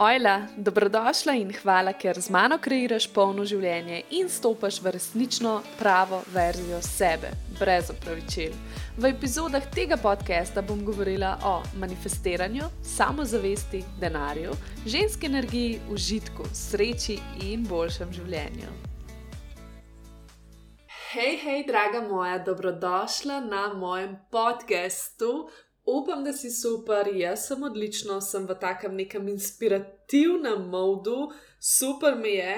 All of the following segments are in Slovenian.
Ojla, dobrodošla in hvala, ker z mano kreiraš polno življenje in stopaš v resnično pravo verzijo sebe, brez opravičil. V epizodah tega podcasta bom govorila o manifestiranju, samozavesti, denarju, ženski energiji, užitku, sreči in boljšem življenju. Hej, hej, draga moja, dobrodošla na mojem podkastu. Upam, da si super, jaz sem odlično, sem v takem nekem inspirativnem modu, super mi je.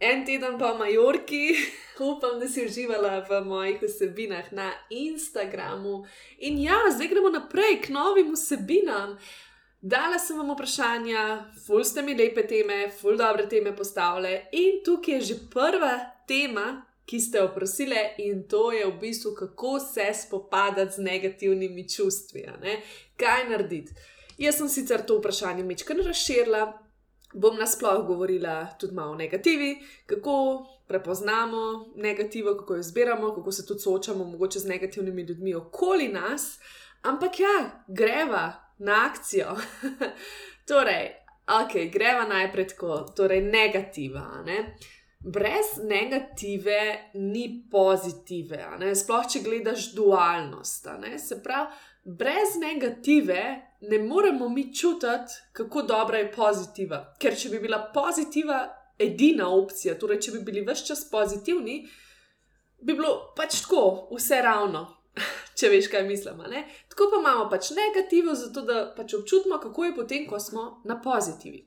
En teden pa v Majorki, upam, da si uživala v mojih vsebinah na Instagramu. In ja, zdaj gremo naprej k novim vsebinam. Dala sem vam vprašanja, ful ste mi lepe teme, ful dobre teme postavljale. In tukaj je že prva tema, ki ste jo prosili, in to je v bistvu, kako se spopadati z negativnimi čustvi. Kaj narediti? Jaz sem sicer to vprašanje večkrat razširila, bom nasplošno govorila tudi malo o negativi, kako prepoznamo negativo, kako jo izbiramo, kako se tudi soočamo mogoče z negativnimi ljudmi okoli nas. Ampak ja, greva na akcijo. torej, ok, greva najprej tako, torej negativa. Ne? Uh, brez negative ni pozitive. Sploh če gledaš dualnost. Se pravi, brez negative ne moremo mi čutiti, kako dobra je pozitiva. Ker če bi bila pozitiva edina opcija, torej če bi bili vse čas pozitivni, bi bilo pač tako, vse ravno. Če veš, kaj mislim. Tako pa imamo pač negativo, zato da pač občutimo, kako je potem, ko smo na pozitivi.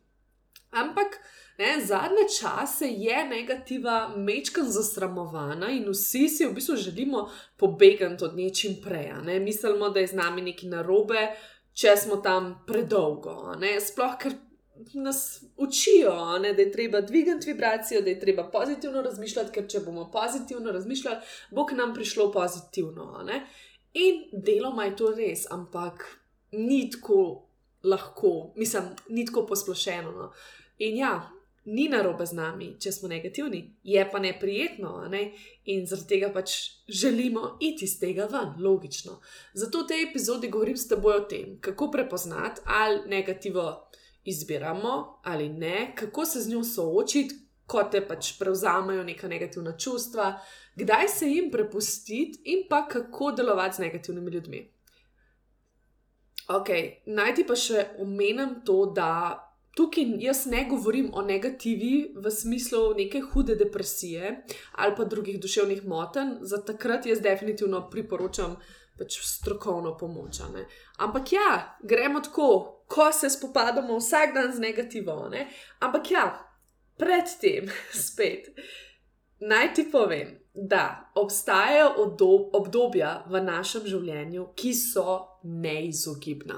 Ampak Ne, zadnje čase je negativa mečkan zasramovana in vsi si v bistvu želimo pobegati od nečim prej. Ne. Mislimo, da je z nami nekaj narobe, če smo tam predolgo. Ne. Sploh, ker nas učijo, ne, da je treba dvigati vibracijo, da je treba pozitivno razmišljati, ker če bomo pozitivno razmišljali, bo k nam prišlo pozitivno. Ne. In deloma je to res, ampak ni tako lahko, mislim, ni tako posplošeno. No. In ja, ni narobe z nami, če smo negativni, je pa neprijetno, ne? in zaradi tega pač želimo iti iz tega ven, logično. Zato v tej epizodi govorim s teboj o tem, kako prepoznati, ali negativo izbiramo ali ne, kako se z njo soočiti, ko te pač prevzamejo neka negativna čustva, kdaj se jim prepustiti in pa kako delovati z negativnimi ljudmi. Ok, naj ti pa še omenim to, da tukaj jaz ne govorim o negativi v smislu neke hude depresije ali pa drugih duševnih motenj, za takrat jaz definitivno priporočam pač strokovno pomoč. Ne? Ampak ja, gremo tako, ko se spopadamo vsak dan z negativo. Ne? Ampak ja, predtem spet naj ti povem. Da obstajajo obdobja v našem življenju, ki so neizogibna.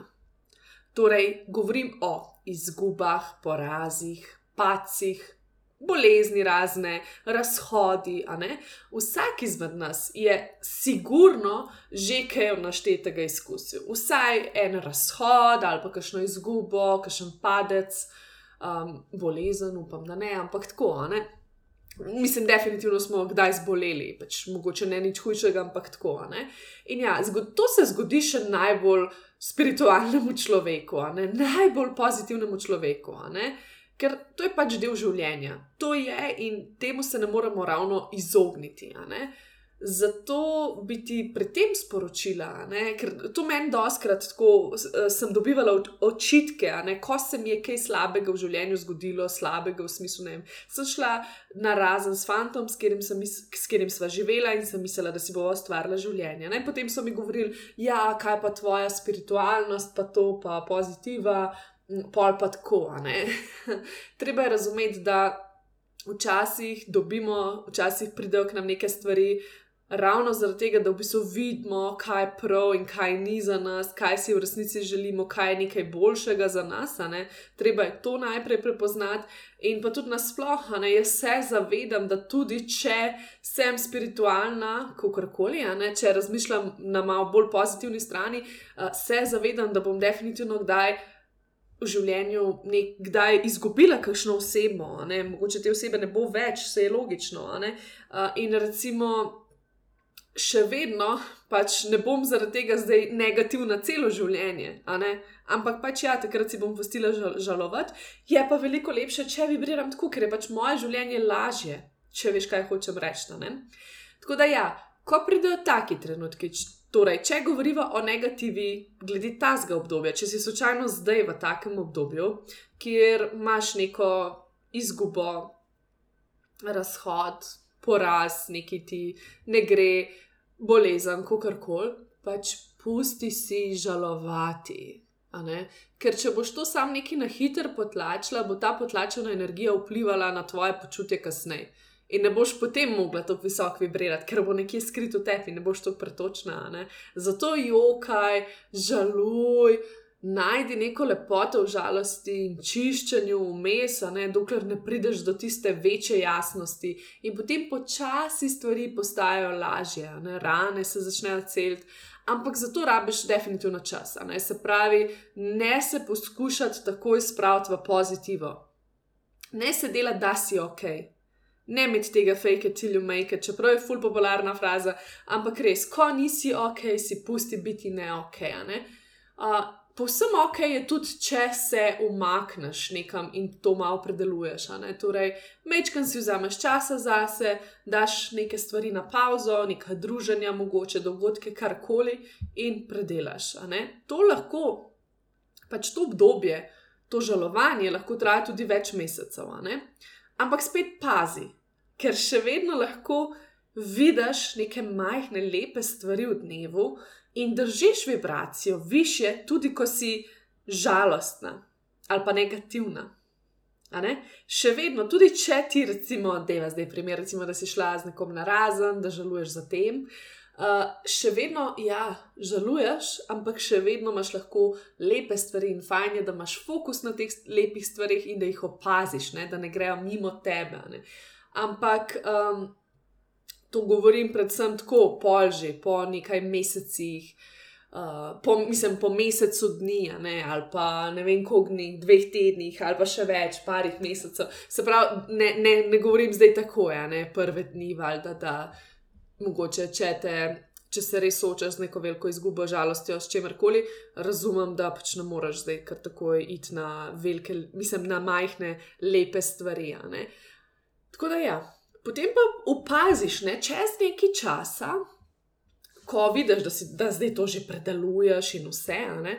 Torej, govorim o izgubah, porazih, pacih, bolezni razne, razhodi. Vsak izmed nas je sigurno že kaj naštetega izkusil. Vsaj en razhod ali pa kakšno izgubo, kakšen padec, um, bolezen, upam, da ne, ampak tako. Ne? Mislim, definitivno smo kdaj zboleli, pač mogoče ne nič hujšega, ampak tako. In ja, to se zgodi še najbolj spiritualnemu človeku, najbolj pozitivnemu človeku, ker to je pač del življenja. To je in temu se ne moremo ravno izogniti. Zato bi ti pri tem sporočila, ne, ker to meni doskrat tako, sem dobivala očitke, ko se mi je kaj slabega v življenju zgodilo, slabega v smislu, ne vem. Sem šla na razen s fantom, s katerim, sem, s katerim sva živela in sem mislila, da si bova ustvarila življenje. Ne. Potem so mi govorili, ja, kaj pa tvoja spiritualnost, pa to, pa pozitiva, pol pa tako. Treba je razumeti, da. Včasih dobimo, včasih pridejo k nam neke stvari, ravno zaradi tega, da v bistvu vidimo, kaj je prav in kaj ni za nas, kaj si v resnici želimo, kaj je nekaj boljšega za nas. Treba je to najprej prepoznati, in pa tudi nasplošno, jaz se zavedam, da tudi če sem spiritualna, kakorkoli, če razmišljam na malo bolj pozitivni strani, se zavedam, da bom definitivno kdaj. V življenju nekdaj izgubila kakšno osebo, ne? mogoče te osebe ne bo več, vse je logično. Uh, in recimo, še vedno pač ne bom zaradi tega zdaj negativna celo življenje, ampak pač ja, takrat si bom postila žal žalovati. Je pa veliko lepše, če vibriram tako, ker je pač moje življenje lažje, če veš, kaj hočem reči. Tako da ja, ko pridejo taki trenutki, torej, če govorimo o negativi glede tazga obdobja, če si slučajno zdaj v takem obdobju, kjer imaš neko izgubo, razhod, poraz, neki ti ne gre, bolezen, kakorkoli, pač pusti si žalovati. Ker če boš to sam neki na hiter potlačila, bo ta potlačena energija vplivala na tvoje počutje kasneje. In ne boš potem mogla tako visoko vibrirati, ker bo nekje skrito tebi, ne boš tako pretočna. Zato jokaj, žaluj, najdi neko lepoto v žalosti in čiščenju vmes, dokler ne prideš do tiste večje jasnosti. In potem počasi stvari postajajo lažje, ne? rane se začnejo celiti. Ampak za to rabiš definitivno čas. Se pravi, ne se poskušati takoj spraviti v pozitivo. Ne se dela, da si ok. Ne imeti tega fake till you make it, čeprav je full popularna fraza, ampak res, ko nisi ok, si pusti biti ne ok. Ne? Uh, Povsem ok je tudi, če se umakneš nekam in to malo predeluješ. Torej, mečkam si vzameš časa zase, daš neke stvari na pauzo, neka druženja, mogoče dogodke, karkoli in predelaš. To lahko, pač to obdobje, to žalovanje lahko traja tudi več mesecev. Ampak spet pazi, ker še vedno lahko vidiš neke majhne, lepe stvari v dnevu in držiš vibracijo više, tudi ko si žalostna ali pa negativna. Še vedno, tudi če ti, recimo, deva zdaj primer, recimo, da si šla z nekom na razen, da žaluješ za tem. Uh, še vedno, ja, žaluješ, ampak še vedno imaš lahko lepe stvari in fajn je, da imaš fokus na teh lepih stvarih in da jih opaziš, ne? da ne grejo mimo tebe. Ne? Ampak um, to govorim predvsem tako, polži, po nekaj mesecih, uh, po, mislim, po mesecu dni, ne, ali pa ne vem, koliko dni, dveh tednih, ali pa še več, parih mesecev. Se pravi, ne, ne, ne govorim zdaj tako, ja, ne prve dni, valjda, da mogoče če te. Če se res soočaš z neko veliko izgubo, žalostjo, s čemerkoli, razumem, da pač ne moreš zdaj kar takoj iti na velike, mislim, na majhne, lepe stvari. Tako da ja, Potem pa opaziš, ne, čez nekaj časa, ko vidiš, da, si, da zdaj to že predeluješ in vse. Ne,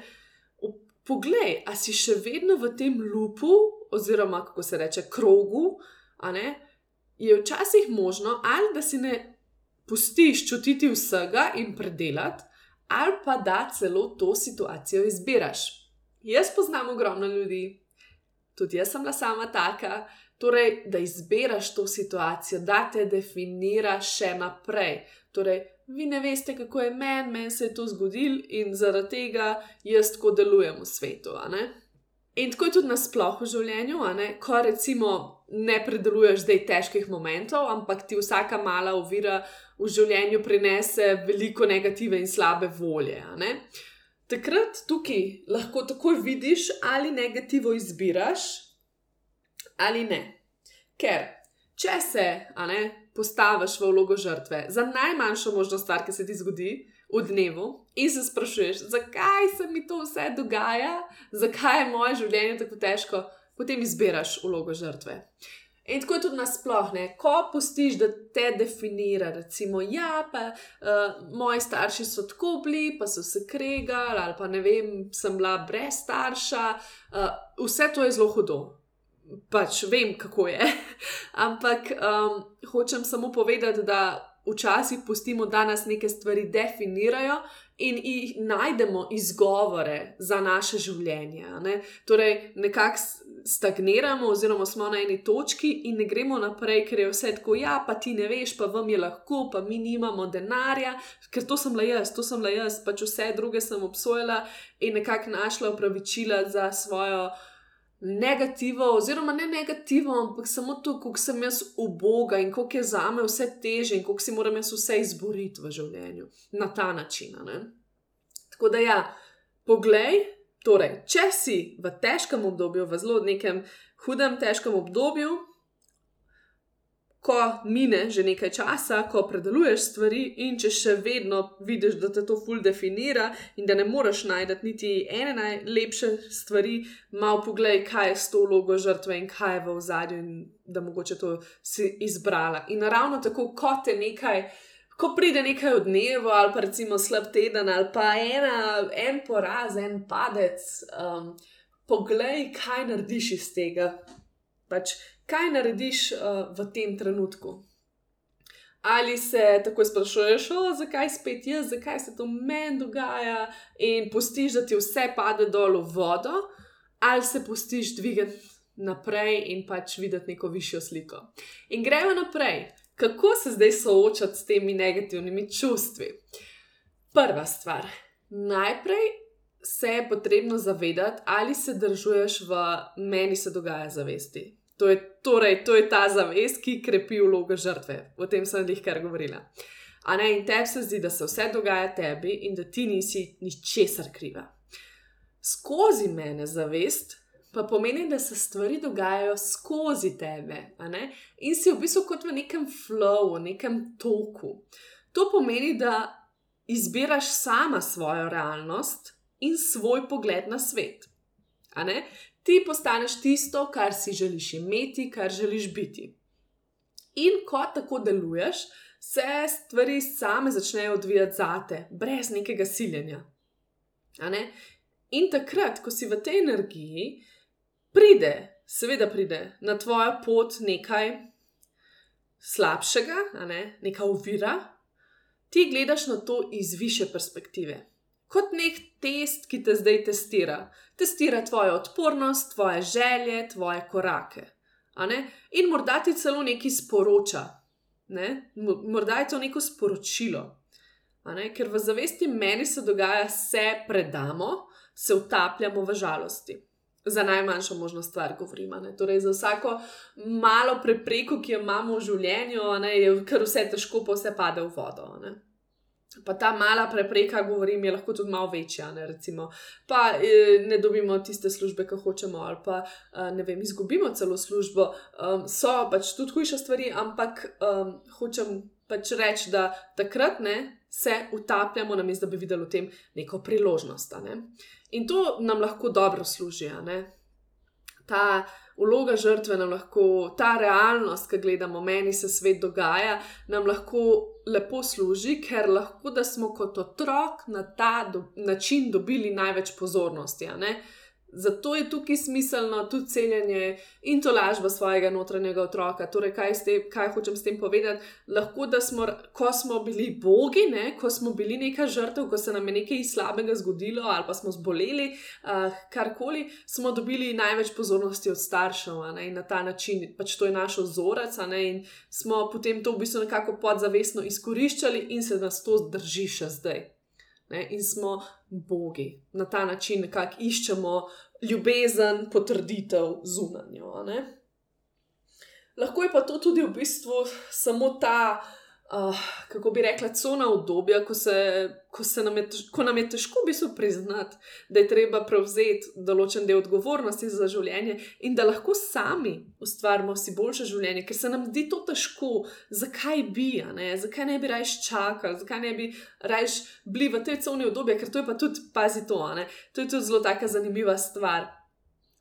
poglej, a si še vedno v tem lupu, oziroma kako se reče, krogu, ne, je včasih možno, ali da si ne pustiš čutiti vsega in predelati, ali pa da celo to situacijo izbiraš. Jaz poznam ogromno ljudi, tudi jaz sem bila sama taka, Torej, da izbiraš to situacijo, da te definira še naprej. Torej, vi ne veste, kako je meni, meni se je to zgodilo in zaradi tega jaz tako delujem v svetu. In tako je tudi nasplošno v življenju, ko recimo ne predeluješ zdaj težkih momentov, ampak ti vsaka mala ovira v življenju prinese veliko negative in slabe volje. Takrat tukaj lahko takoj vidiš, ali negativo izbiraš, ali ne. Ker, če se ne, postaviš v vlogo žrtve za najmanjšo možno stvar, ki se ti zgodi v dnevu, in se sprašuješ, zakaj se mi to vse dogaja, zakaj je moje življenje tako težko, potem izbiraš vlogo žrtve. In tako je tudi nasplošno, ko pustiš, da te definira, recimo, ja, pa uh, moji starši so tako bili, pa so se kregali, ali pa ne vem, sem bila brez starša. Uh, vse to je zelo hudo pač vem, kako je. Ampak um, hočem samo povedati, da včasih pustimo, da nas neke stvari definirajo in jih najdemo izgovore za naše življenje. Ne? Torej, nekako stagniramo, oziroma smo na eni točki in ne gremo naprej, ker je vse tako, ja, pa ti ne veš, pa vam je lahko, pa mi nimamo denarja, ker to sem le jaz, to sem le jaz, pač vse druge sem obsojala in nekako našla upravičila za svojo negativo, oziroma ne negativo, ampak samo to, kako sem jaz uboga in kako je za me vse teže in kako si moram jaz vse izboriti v življenju na ta način. Ne? Tako da ja, poglej, torej, če si v težkem obdobju, v zelo nekem hudem, težkem obdobju. Ko mine že nekaj časa, ko predeluješ stvari, in če še vedno vidiš, da te to ful definira in da ne moreš najti niti ene najlepše stvari, malo poglej, kaj je s to vlogo žrtve in kaj je v ozadju, in da mogoče to si izbrala. In ravno tako, kot te nekaj. Ko pride nekaj od dneva, ali pa recimo slab teden, ali pa ena, en poraz, en padec, um, poglej, kaj narediš iz tega. Pač, kaj narediš uh, v tem trenutku. Ali se tako sprašuješ, zakaj spet jaz, zakaj se to meni dogaja, in pustiš, da ti vse pade dol v vodo, ali se pustiš dvigati naprej in pač videti neko višjo sliko. In gremo naprej, kako se zdaj soočati s temi negativnimi čustvi. Prva stvar. Najprej se je potrebno zavedati, ali se držuješ v meni se dogaja zavesti. To je, torej, to je ta zavest, ki krepi vlogo žrtve. O tem sem jih kar govorila. A ne, in tebi se zdi, da se vse dogaja tebi in da ti nisi ničesar kriva. Skozi mene zavest pa pomeni, da se stvari dogajajo skozi tebe, in si v bistvu kot v nekem flowu, nekem toku. To pomeni, da izbiraš sama svojo realnost in svoj pogled na svet ti postaneš tisto, kar si želiš imeti, kar želiš biti. In ko tako deluješ, se stvari same začnejo odvijati zate, brez nekega siljenja. Ne? In takrat, ko si v tej energiji, pride, seveda pride na tvojo pot nekaj slabšega, ne? neka uvira, ti gledaš na to iz više perspektive kot nek test, ki te zdaj testira. Testira tvojo odpornost, tvoje želje, tvoje korake. In morda ti celo nekaj sporoča. Ne? Morda je to neko sporočilo. Ker v zavesti meni se dogaja, se predamo, se utapljamo v žalosti. Za najmanjšo možno stvar govorim. Torej, za vsako malo prepreko, ki jo imamo v življenju, ne, je kar vse težko, pa vse pade v vodo. Ne. Pa ta mala prepreka, govorim, je lahko tudi malo večja. Ne, pa eh, ne dobimo tiste službe, ki hočemo, ali pa eh, ne vem, izgubimo celo službo. Um, so pač tudi hujše stvari, ampak um, hočem pač reči, da takrat ne, se utapljamo, namesto da bi videli v tem neko priložnost. Ne. In to nam lahko dobro služi. Ta vloga žrtve nam lahko, ta realnost, ki gledamo, meni se svet dogaja, nam lahko lepo služi, ker lahko, da smo kot otrok na ta do, način dobili največ pozornosti. Zato je tukaj smiselno tudi celjenje in to lažba svojega notranjega otroka. Torej, kaj, ste, kaj hočem s tem povedati? Lahko, da smo, ko smo bili bogi, ne, ko smo bili neka žrtev, ko se nam je nekaj slabega zgodilo ali pa smo zboleli, uh, karkoli, smo dobili največ pozornosti od staršev ne, in na ta način, pač to je naš ozorec, ne, in smo potem to v bistvu nekako podzavestno izkoriščali in se nas to drži še zdaj ne, in smo bogi. Na ta način nekako iščemo ljubezen, potrditev zunanjo. Lahko je pa to tudi v bistvu samo ta uh, kako bi rekla, cona obdobja, ko, ko, nam je, ko nam je težko v bistvu priznati, da je treba prevzeti določen del odgovornosti za življenje in da lahko sami ustvarimo si boljše življenje, ker se nam zdi to težko, zakaj bi, ne? zakaj ne bi rajš čakali, zakaj ne bi rajš bili v tej coni obdobja, ker to je pa tudi, pazi to, ne? to je tudi zelo taka zanimiva stvar.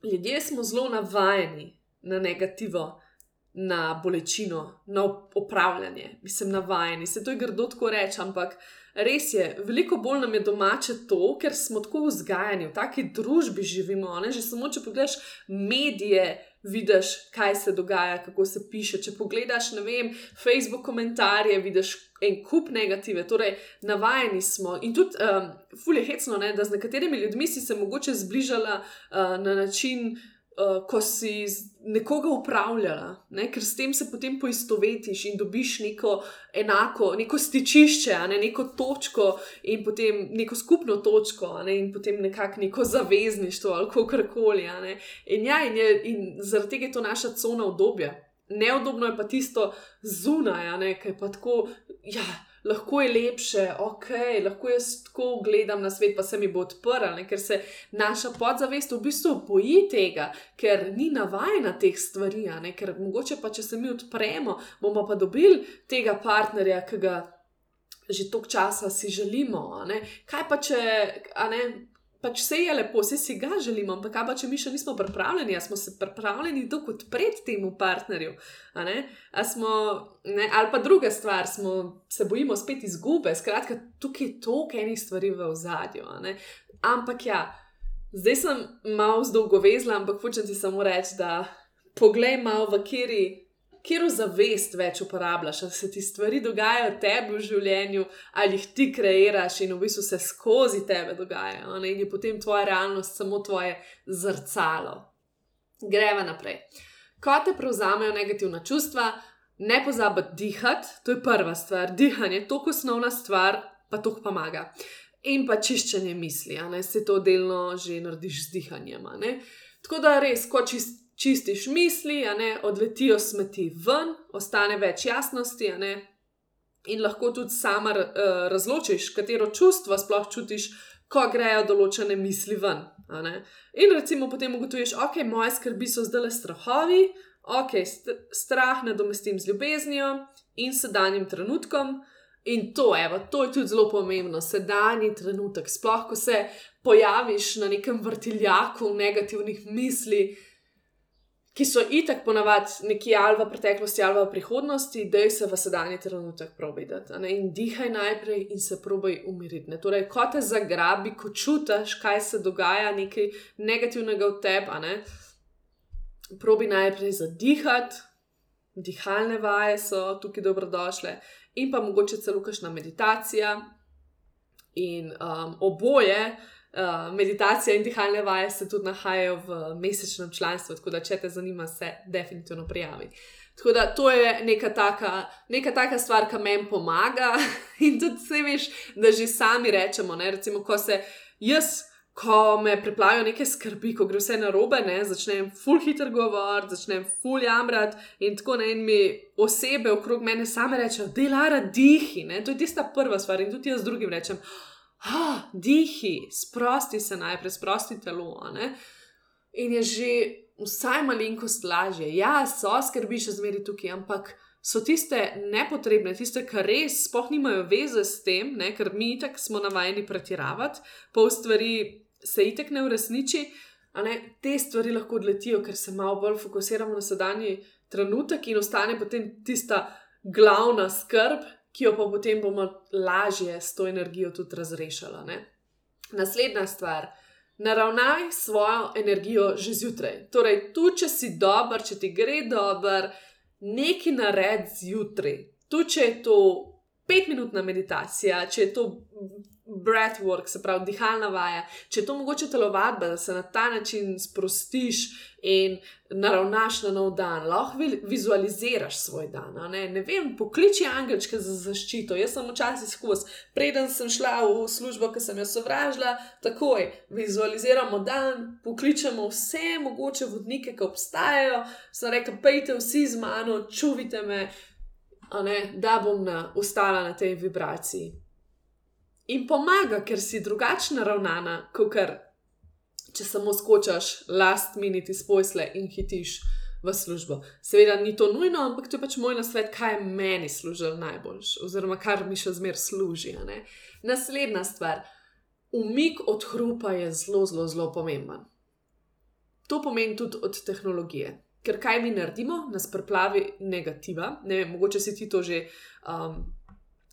Ljudje smo zelo navajeni na negativo na bolečino, na upravljanje, mislim, navajeni. Se to je grdo tako reči, ampak res je, veliko bolj nam je domače to, ker smo tako vzgajani, v taki družbi živimo. Ne? Že samo, če pogledaš medije. Vidiš, kaj se dogaja, kako se piše. Če pogledaš, ne vem, Facebook komentarje, vidiš en kup negative, torej navajeni smo. In tudi, um, fulje hecno, ne, da z nekaterimi ljudmi si se mogoče zbližala uh, na način, uh, ko si nekoga upravljala, ne? ker s tem se potem poistovetiš in dobiš neko enako, neko stičišče, ne? neko točko in potem neko skupno točko, ne? in potem nekako neko zavezništvo ali kako koli. In, ja, in, in zaradi tega je to naša cona obdobja. Neudobno je pa tisto zunaj, ki je pa tako, ja, lahko je lepše, ok, lahko jaz tako gledam na svet, pa se mi bo odprl, ne? ker se naša podzavest v bistvu boji tega, ker ni navajena teh stvari, ne? ker mogoče pa če se mi odpremo, bomo pa dobili tega partnerja, ki ga. Že toliko časa si želimo, kaj pa če, ne, pač vse je lepo, vse si ga želimo, ampak kaj pa če mi še nismo pripravljeni, ali smo se pripravljeni tako odpreti temu partnerju. Smo, ne, ali pa druga stvar, smo, se bojimo spet izgube, skratka, tukaj je toliko enih stvari v ozadju. Ampak ja, zdaj sem malo zdolgovezla, ampak hočem ti samo reči, da poglej malo v kjeri kjer zavest več uporabljaš, ali se ti stvari dogajajo tebi v življenju, ali jih ti kreiraš in v bistvu se skozi tebe dogajajo, ne? in je potem tvoja realnost samo tvoje zrcalo. Greva naprej. Ko te prevzamejo negativna čustva, ne pozabi dihati, to je prva stvar. Dihanje je tako osnovna stvar, pa to pomaga. In pa čiščenje misli, a ne se to delno že narediš z dihanjem. Tako da res, ko čist, čistiš misli, ne, odletijo smeti ven, ostane več jasnosti, in lahko tudi sama uh, razločiš, katero čustvo sploh čutiš, ko grejo določene misli ven. In recimo potem ugotoviš, ok, moje skrbi so zdaj le strahovi, ok, st strah nadomestim z ljubeznijo in sedanjim trenutkom. In to, evo, to je tudi zelo pomembno, sedanji trenutek. Sploh, ko se pojaviš na nekem vrtiljaku negativnih misli, uh, ki so itak ponavadi neki ali v preteklosti ali v prihodnosti, da se v sedanji trenutek probideti. In dihaj najprej in se probaj umiriti. Torej, ko te zagrabi, ko čutiš, kaj se dogaja, nekaj negativnega v tebi, probi najprej zadihati, dihalne vaje so tukaj dobrodošle, in pa mogoče celo kakšna meditacija. In um, oboje, Uh, meditacija in dihalne vaje se tudi nahajajo v mesečnem članstvu, tako da, če te zanima, se definitivno prijavi. Tako da, to je neka taka, neka taka stvar, ki meni pomaga. In tudi se veš, da že sami rečemo, ne, recimo, ko se jaz, ko me preplavijo neke skrbi, ko gre vse na robe, ne, začnem full hiter govor, začnem full jamrat in tako ne, in mi osebe okrog mene same rečejo, delara dihi, ne, to je tista prva stvar in tudi jaz drugim rečem dihi, sprosti se najprej, sprosti telo. In je že vsaj malenkost lažje. Ja, so skrbi še zmeri tukaj, ampak so tiste nepotrebne, tiste, ki res spoh nimajo veze s tem, ne? ker mi itak smo navajeni pretiravati, pol stvari se itak ne uresniči. Ne? Te stvari lahko odletijo, ker se malo bolj fokusiramo na sedanji trenutek in ostane potem tista glavna skrb, ki jo pa potem bomo lažje s to energijo tudi razrešili. Naslednja stvar. Naravnaj svojo energijo že zjutraj. Torej, tu, če si dober, če ti gre dober, nekaj naredi zjutraj. Tu, če je to petminutna meditacija, če je to breathwork, se pravi dihalna vaja, če je to mogoče telovadba, da se na ta način sprostiš in naravnaš na nov dan, lahko vizualiziraš svoj dan. Ne? ne vem, pokliči angelčke za zaščito. Jaz sem včasih skozi, preden sem šla v službo, ki sem jo sovražila, takoj vizualiziramo dan, pokličemo vse mogoče vodnike, ki obstajajo, sem rekel, pejte vsi z mano, čuvite me. Ne, da bom na, ustala na tej vibraciji in pomaga, ker si drugačna ravnana, kot kar če samo skočaš last minute iz posle in hitiš v službo. Seveda ni to nujno, ampak to je pač moj nasvet, kaj je meni služilo najbolj, oziroma kar mi še zmer služi. Naslednja stvar. Umik od hrupa je zelo, zelo, zelo pomemben. To pomeni tudi od tehnologije. Ker kaj mi naredimo, nas preplavi negativa. Ne vem, mogoče si ti to že um,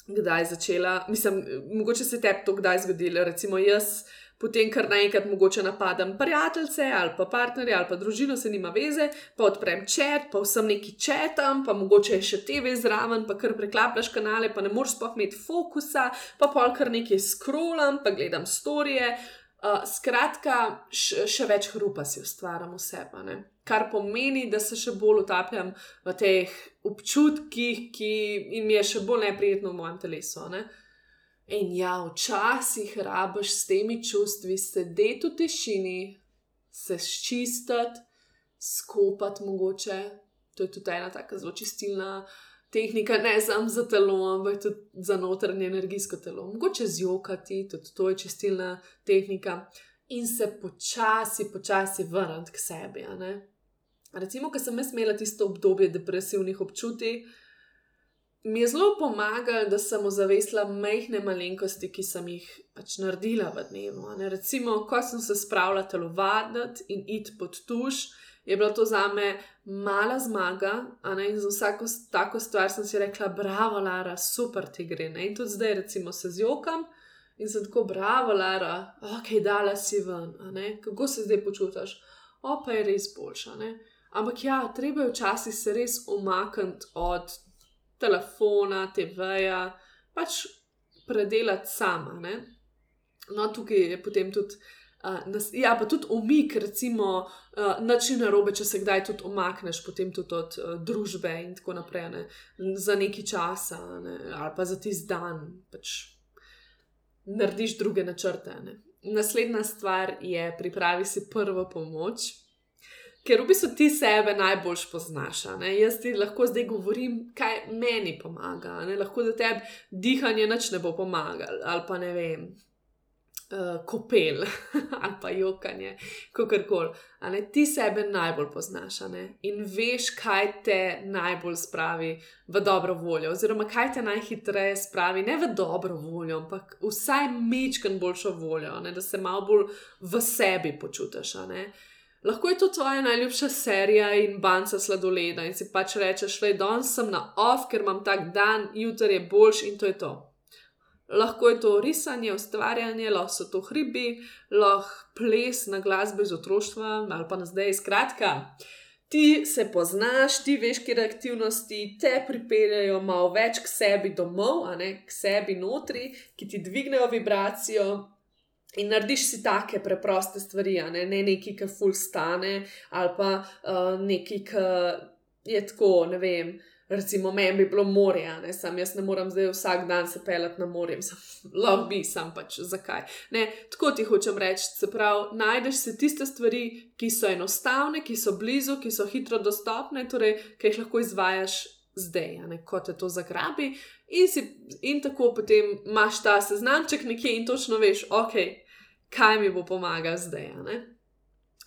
kdaj začela. Mislim, mogoče se te to kdaj zgodilo. Recimo jaz, potem kar naenkrat mogoče napadam prijatelje ali pa partnerje ali pa družino, se nima veze, pa odprem čet, pa vsem neki četam, pa mogoče je še TV zraven, pa kar preklapljaš kanale, pa ne moreš sploh imeti fokusa, pa pol kar nekaj skrolam, pa gledam storije. Uh, skratka, še več hrupa si ustvarjam v sebi kar pomeni, da se še bolj utapljam v teh občutkih, ki jim je še bolj neprijetno v mojem telesu. Ne? In ja, včasih rabiš s temi čustvi sedeti v tišini, se ščistiti, skopati mogoče. To je tudi ena tako zelo čistilna tehnika ne samo za telo, ampak tudi za notranje energijsko telo. Mogoče zjokati, tudi to je čistilna tehnika. In se počasi, počasi vrniti k sebi. Recimo, ko sem imela tisto obdobje depresivnih občutij, mi je zelo pomagalo, da sem ozavestila majhne malenkosti, ki sem jih pač naredila v dnevu. Recimo, ko sem se spravila telovaditi in iti pod tuš, je bila to za me mala zmaga. In za vsako tako stvar sem si rekla: Bravo, Lara, super ti gre. Ne? In tudi zdaj, recimo, se zjokam. In sem tako, bravo, Lara, ok, dala si ven, kako se zdaj počutiš, opa je res boljša. Ampak ja, treba je včasih se res umakniti od telefona, TV-ja, pač predelati sama. Ne? No, tukaj je potem tudi. Uh, nas, ja, pa tudi umik, recimo, uh, način narobe, če se kdaj tudi omakneš, potem tudi od uh, družbe in tako naprej, ne? za neki čas, ne? ali pa za tisti dan, pač narediš druge načrte. Ne? Naslednja stvar je, pripravi si prvo pomoč ker v bistvu ti sebe najbolj poznaš. Jaz ti lahko zdaj govorim, kaj meni pomaga. Ne? Lahko da tebi dihanje noč ne bo pomagalo, ali pa ne vem, uh, kopel ali pa jokanje, kako koli. Ti sebe najbolj poznaš in veš, kaj te najbolj spravi v dobro voljo, oziroma kaj te najhitreje spravi, ne v dobro voljo, ampak vsaj mečken boljšo voljo, ne? da se malo bolj v sebi počutiš. Lahko je to tvoja najljubša serija in banca sladoleda in si pač rečeš, da je danes sem na off, ker imam tak dan, jutri je boljš in to je to. Lahko je to risanje, ustvarjanje, lahko so to hribi, lahko ples na glasbe iz otroštva ali pa na zdaj. Skratka, ti se poznaš, ti veš, kje aktivnosti te pripeljajo malo več k sebi domov, a ne k sebi notri, ki ti dvignejo vibracijo, In narediš si take preproste stvari, ne, ne nekaj, ki ful stane, ali pa uh, nekaj, ki je tako, ne vem. Recimo, meni bi bilo morje, ne sam jaz ne morem zdaj vsak dan se pelati na morje, lahko bi, sam pač zakaj. Ne, tako ti hočem reči, se pravi, najdeš se tiste stvari, ki so enostavne, ki so blizu, ki so hitro dostopne, torej, ki jih lahko izvajaš zdaj, ne, kot te to zagrabi, in, si, in tako potem imaš ta seznamček nekje in točno veš, ok, kaj mi bo pomagalo zdaj. Ne?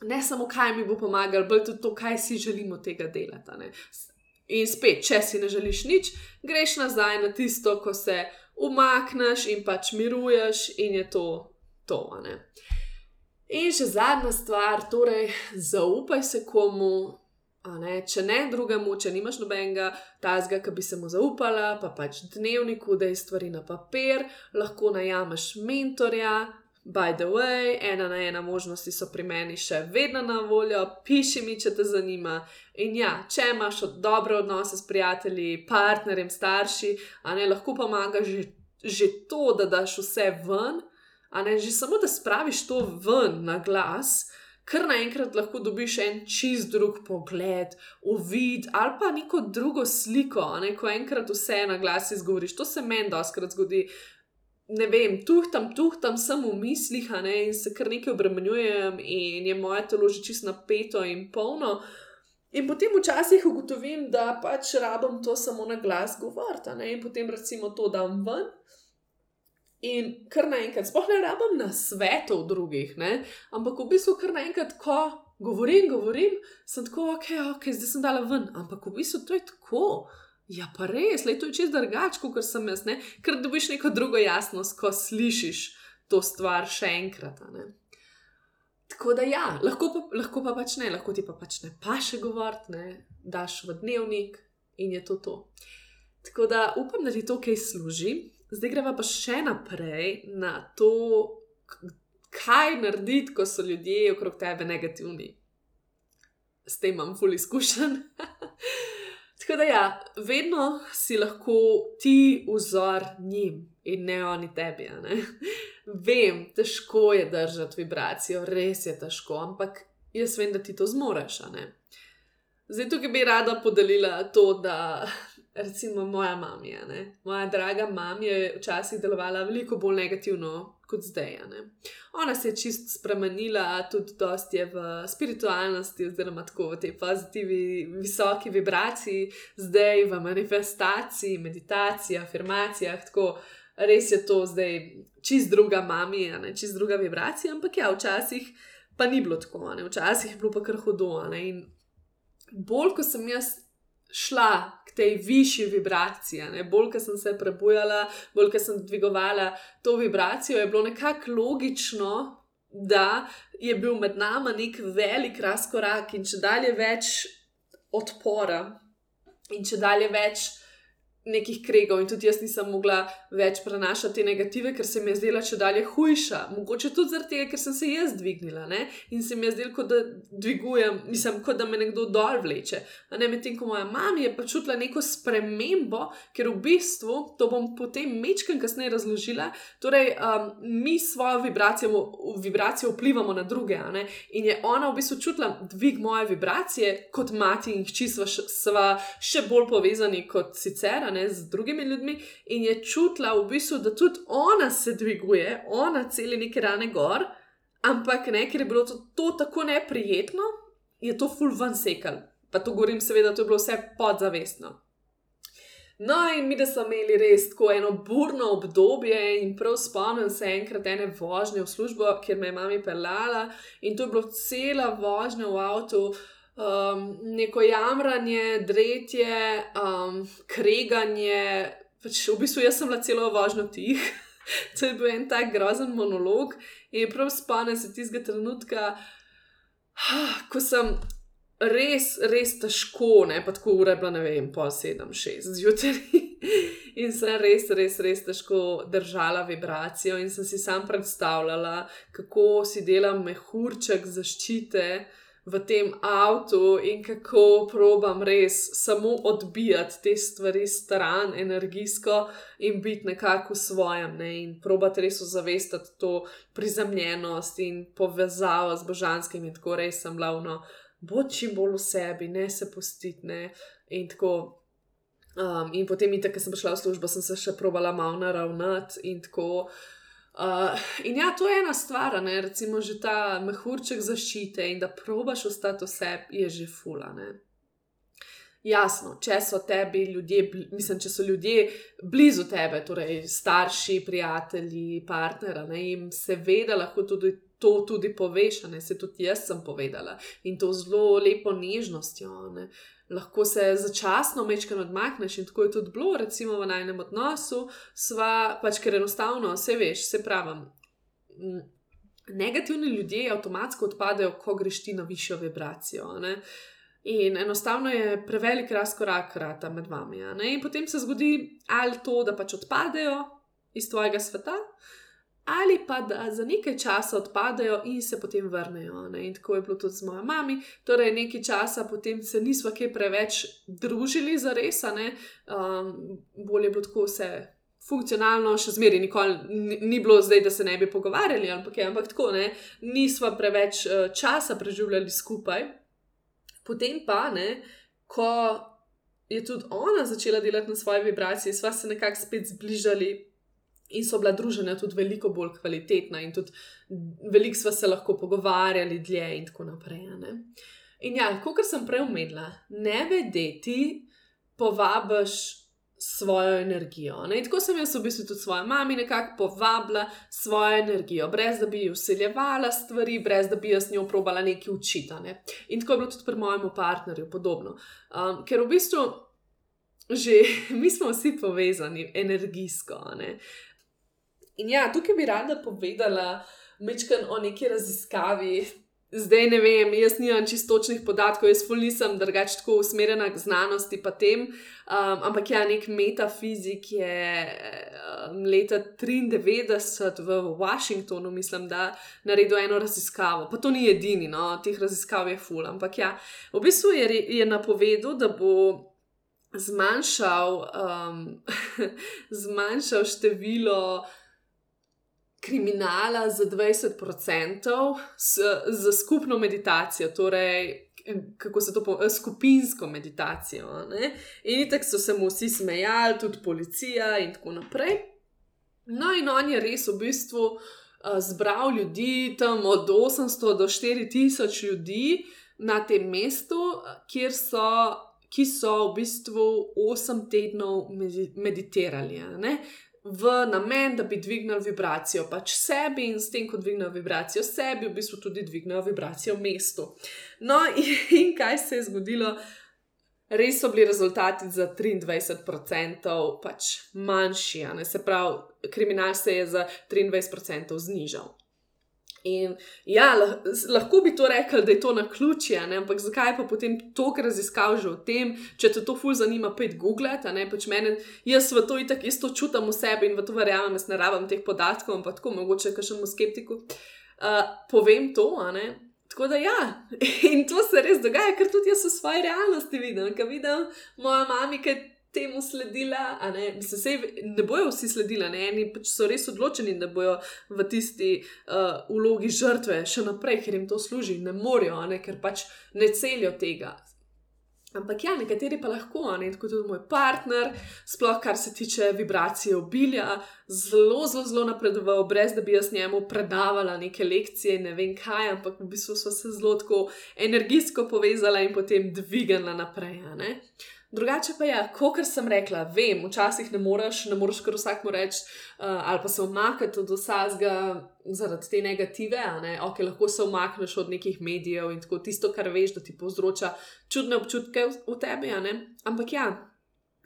ne samo, kaj mi bo pomagalo, bolj tudi to, kaj si želimo tega delati. Ne? In spet, če si ne želiš nič, greš nazaj na tisto, ko se umakneš in pač miruješ, in je to to. Ne? In še zadnja stvar, torej zaupaj se komu. Ne, če ne drugemu, če nimaš nobenega tazga, ki bi se mu zaupala, pa pač dnevniku, da je stvari na papir, lahko najameš mentorja, By the way, ena na ena možnosti so pri meni še vedno na voljo, piši mi, če te zanima. In ja, če imaš dobre odnose s prijatelji, partnerjem, starši, a ne lahko pomaga že, že to, da daš vse ven, a ne že samo, da spraviš to ven na glas. Ker naenkrat lahko dobiš en čist drug pogled, uvid ali pa neko drugo sliko, ne, ko enkrat vse na glas izgovoriš. To se meni doskrat zgodi, ne vem, tuhtam, tuhtam, sem v mislih, ne, in se kar nekaj obremenjujem, in je moje telo že čisto napeto in polno. In potem včasih ugotovim, da pač rabim to samo na glas govoriti, in potem recimo to dam ven. In kar naenkrat, sploh ne rabim na svetu drugih, ne? ampak v bistvu kar naenkrat, ko govorim, govorim, sem tako, ok, ok, zdaj sem dala ven, ampak v bistvu to je tako. Ja, pa res, le to je čez drugače, kot sem jaz, ne? ker dobiš neko drugo jasnost, ko slišiš to stvar še enkrat. Tako da ja, lahko pa, lahko pa pač ne, lahko ti pa pač ne pa še govoriti, ne, daš v dnevnik in je to to. Tako da upam, da ti to kaj služi. Zdaj greva pa še naprej na to, kaj narediti, ko so ljudje okrog tebe negativni. S tem imam ful izkušen. Tako da, ja, vedno si lahko ti vzor njim in ne oni tebi. Ne? Vem, težko je držati vibracijo, res je težko, ampak jaz vem, da ti to zmoreš. Zdaj, tukaj bi rada podelila to, da recimo moja mamija. Moja draga mama je včasih delovala veliko bolj negativno kot zdaj. Ona se je čist spremenila, tudi dosti je v spiritualnosti, oziroma tako v tej pozitivni, visoki vibraciji, zdaj v manifestaciji, meditaciji, afirmacijah. Tako, res je to zdaj čist druga mamija, čist druga vibracija, ampak ja, včasih pa ni bilo tako, ne? včasih je bilo pa kar hudo. In bolj, ko sem jaz šla tej višji vibraciji, ne? bolj, ko sem se prebujala, bolj, ko sem dvigovala to vibracijo, je bilo nekako logično. Da je bil med nami nek velik razkorak, in če dalje več odpora, in če dalje več nekih kregov in tudi jaz nisem mogla več prenašati te negative, ker se mi je zdela če dalje hujša. Mogoče tudi tega, ker sem se jaz dvignila ne? in se mi je zdelo, da dvigujem, nisem kot da me nekdo dol vleče. Medtem ko moja mama je pa čutila neko spremembo, ker v bistvu to bom potem mečkam kasneje razložila. Torej, um, mi svojo vibracijo, vibracijo vplivamo na druge in je ona v bistvu čutila dvig moje vibracije kot mati in hči, sva, sva še bolj povezani kot sicer ne, z drugimi ljudmi in je čutila v bistvu, da tudi ona se dviguje, ona celi neke rane gor, ampak ne, ker je bilo to, to tako neprijetno, je to full van sekal. Pa to govorim, seveda, to je bilo vse podzavestno. No, in mi, da smo imeli res tako eno burno obdobje, in prav spomnim se enkrat ene vožnje v službo, kjer me je mama pelala, in to je bilo cela vožnja v avtu um, neko jamranje, dretje, um, kreganje. Pač v bistvu jaz sem bila celo važno tih. to je bil en tak grozen monolog in prav spane se tistega trenutka, ko sem. Res, res težko, ne pa tako ura, bila, ne vem, po 7-6 zjutraj. in sem res, res, res težko držala vibracijo, in sem si sam predstavljala, kako si delam mehurček zaščite, v tem avtu in kako probam res samo odbijati te stvari stran, energijsko in biti nekako v svojem, ne? in probati res ozavestiti to prizemljenost in povezavo z božanskim in tako res sem glavno, bo čim bolj v sebi, ne se pustiti, ne in tako. Um, in potem, ko sem prišla v službo, sem se še probala malo naravnati in tako. Uh, in ja, to je ena stvar, ne? recimo že ta mehurček zaščite in da probaš ostati vse, je že fulane. Jasno, če so tebi ljudje, mislim, če so ljudje blizu tebe, torej starši, prijatelji, partnera, ne, jim seveda lahko tudi to tudi poveš, ne, se tudi jaz sem povedala in to zelo lepo nežnostjo. Ne. Uh, lahko se začasno mečkaj odmakneš in tako je tudi bilo, recimo v najnem odnosu, sva pač ker enostavno, vse veš, se pravim. Negativni ljudje avtomatsko odpadejo, ko greš ti na višjo vibracijo. Ne? In enostavno je prevelik razkorak rata med vami. In potem se zgodi ali to, da pač odpadejo iz tvojega sveta, ali pa da za nekaj časa odpadejo in se potem vrnejo. Ne? In tako je bilo tudi z mojo mami. Torej, nekaj časa potem se nismo kaj preveč družili za res, um, bolje je bilo tako vse. Funkcionalno, še zmeraj, nikoli ni, ni bilo zdaj, da se ne bi pogovarjali, ampak, je, ampak tako ne, nismo preveč uh, časa preživljali skupaj. Potem pa, ne, ko je tudi ona začela delati na svoje vibracije, sva se nekako spet zbližali, in so bila druženja tudi veliko bolj kvalitetna, in tudi veliko smo se lahko pogovarjali dlje, in tako naprej. Ne? In ja, kot sem prej umedla, ne vedeti, povabiš svojo energijo. Ne? In tako sem jaz v bistvu tudi svojo mami nekako povabila svojo energijo, brez da bi ji usiljevala stvari, brez da bi jaz njo probala nekaj učiti. Ne? In tako je bilo tudi pri mojem partnerju podobno. Um, ker v bistvu. Že mi smo vsi povezani energijsko. Uh, In ja, tukaj bi rada povedala mečken o neki raziskavi. Zdaj ne vem, jaz nimam čistočnih podatkov, jaz ful nisem drugač tako usmerjena k znanosti, pa tem. Um, ampak ja, nek metafizik je um, leta 93 v Washingtonu, mislim, da naredil eno raziskavo. Pa to ni edini, no, teh raziskav je ful. Ampak ja, v bistvu je, je napovedal, da bo. Zmanjšal, um, zmanjšal število kriminala za 20% z, z skupno meditacijo. Torej, kako se to pomeni, skupinsko meditacijo. Ne? In tako so se mu vsi smejali, tudi policija in tako naprej. No, in on je res v bistvu uh, zbral ljudi, tam od 800 do 4000 ljudi na tem mestu, kjer so. Ki so v bistvu 8 tednov meditirali, v namen, da bi dvignili vibracijo pač sebi in s tem, ko dvignejo vibracijo sebi, v bistvu tudi dvignejo vibracijo mestu. No, in, in kaj se je zgodilo? Res so bili rezultati za 23% pač manjši, se pravi, kriminal se je za 23% znižal. In ja, lahko bi to rekel, da je to na ključje, ampak zakaj pa potem toliko raziskav že o tem, če te to ful zanima, pet Google, pač mene, jaz v to itak isto čutim v sebi in v to verjamem, jaz ne rabim teh podatkov, ampak tako mogoče, ker še mu skeptiku. Uh, povem to, Tako da ja, in to se res dogaja, ker tudi jaz v svoji realnosti vidim, kaj vidim, moja mama, ki temu sledila, ne, mislim, sej, ne bojo vsi sledili, ne, eni pač so res odločeni, da bojo v tisti uh, vlogi žrtve še naprej, ker jim to služi, ne morejo, ne, ker pač ne celijo tega. Ampak ja, nekateri pa lahko, ne, kot tudi moj partner, sploh kar se tiče vibracije obilja, zelo, zelo, zelo napredoval, brez da bi jaz njemu predavala neke lekcije, ne vem kaj, ampak v bistvu smo se zelo tako energijsko povezala in potem dvignila naprej. Ne. Drugače pa je, kot sem rekla, vem, včasih ne moreš, ne moreš kar vsakmu reči, uh, ali pa se umakniti od vsega zaradi te negative, ne? ok, lahko se umakneš od nekih medijev in tako tisto, kar veš, da ti povzroča čudne občutke v, v tebi. Ampak ja,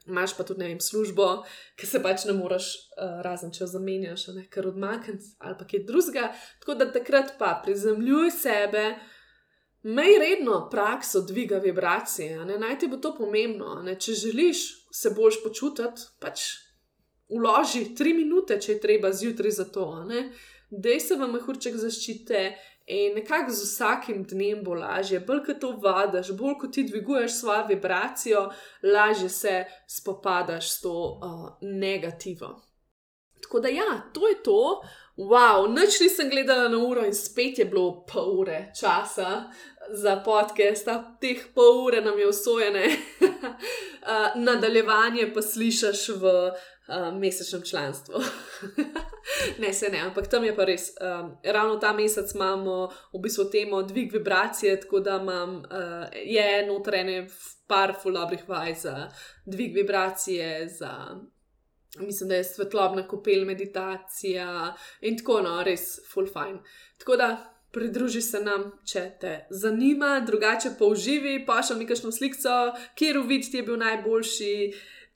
imaš pa tudi ne vem, službo, ki se pač ne moreš, uh, razen če jo zamenjaš, ker odmakneš ali pa kaj drugega. Tako da takrat pa prizemljuj sebe. Mej redno prakso dviga vibracije, ne? naj ti bo to pomembno. Ne? Če želiš se boljš počutiti, pač uloži tri minute, če je treba zjutraj za to. Dej se v mehurček zaščite in nekako z vsakim dnem bo lažje. Bolj ko to vadaš, bolj ko ti dviguješ svojo vibracijo, lažje se spopadaš s to uh, negativo. Tako da ja, to je to. Wow, noč nisem gledala na uro in spet je bilo pol ure časa za podcast, teh pol ure nam je usvojene, uh, nadaljevanje pa slišiš v uh, mesečnem članstvu. ne, se ne, ampak tam je pa res. Um, ravno ta mesec imamo v bistvu temo dvig vibracije, tako da imam, uh, je notrene par fulobrih vaj za dvig vibracije. Za, Mislim, da je svetlobna kopel, meditacija in tako naprej, no, res full fine. Tako da pridruži se nam, če te zanima, drugače pa uživi, pa še nekajšno sliko, kjer uvid ti je bil najboljši.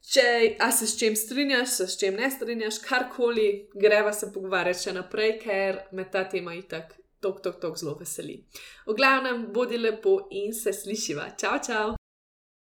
Če se s čim strinjaš, se s čim ne strinjaš, karkoli, greva se pogovarjati še naprej, ker me ta tema itak tok, tok, tok zelo veseli. V glavnem, bodi lepo in se slišiva. Čau, čau!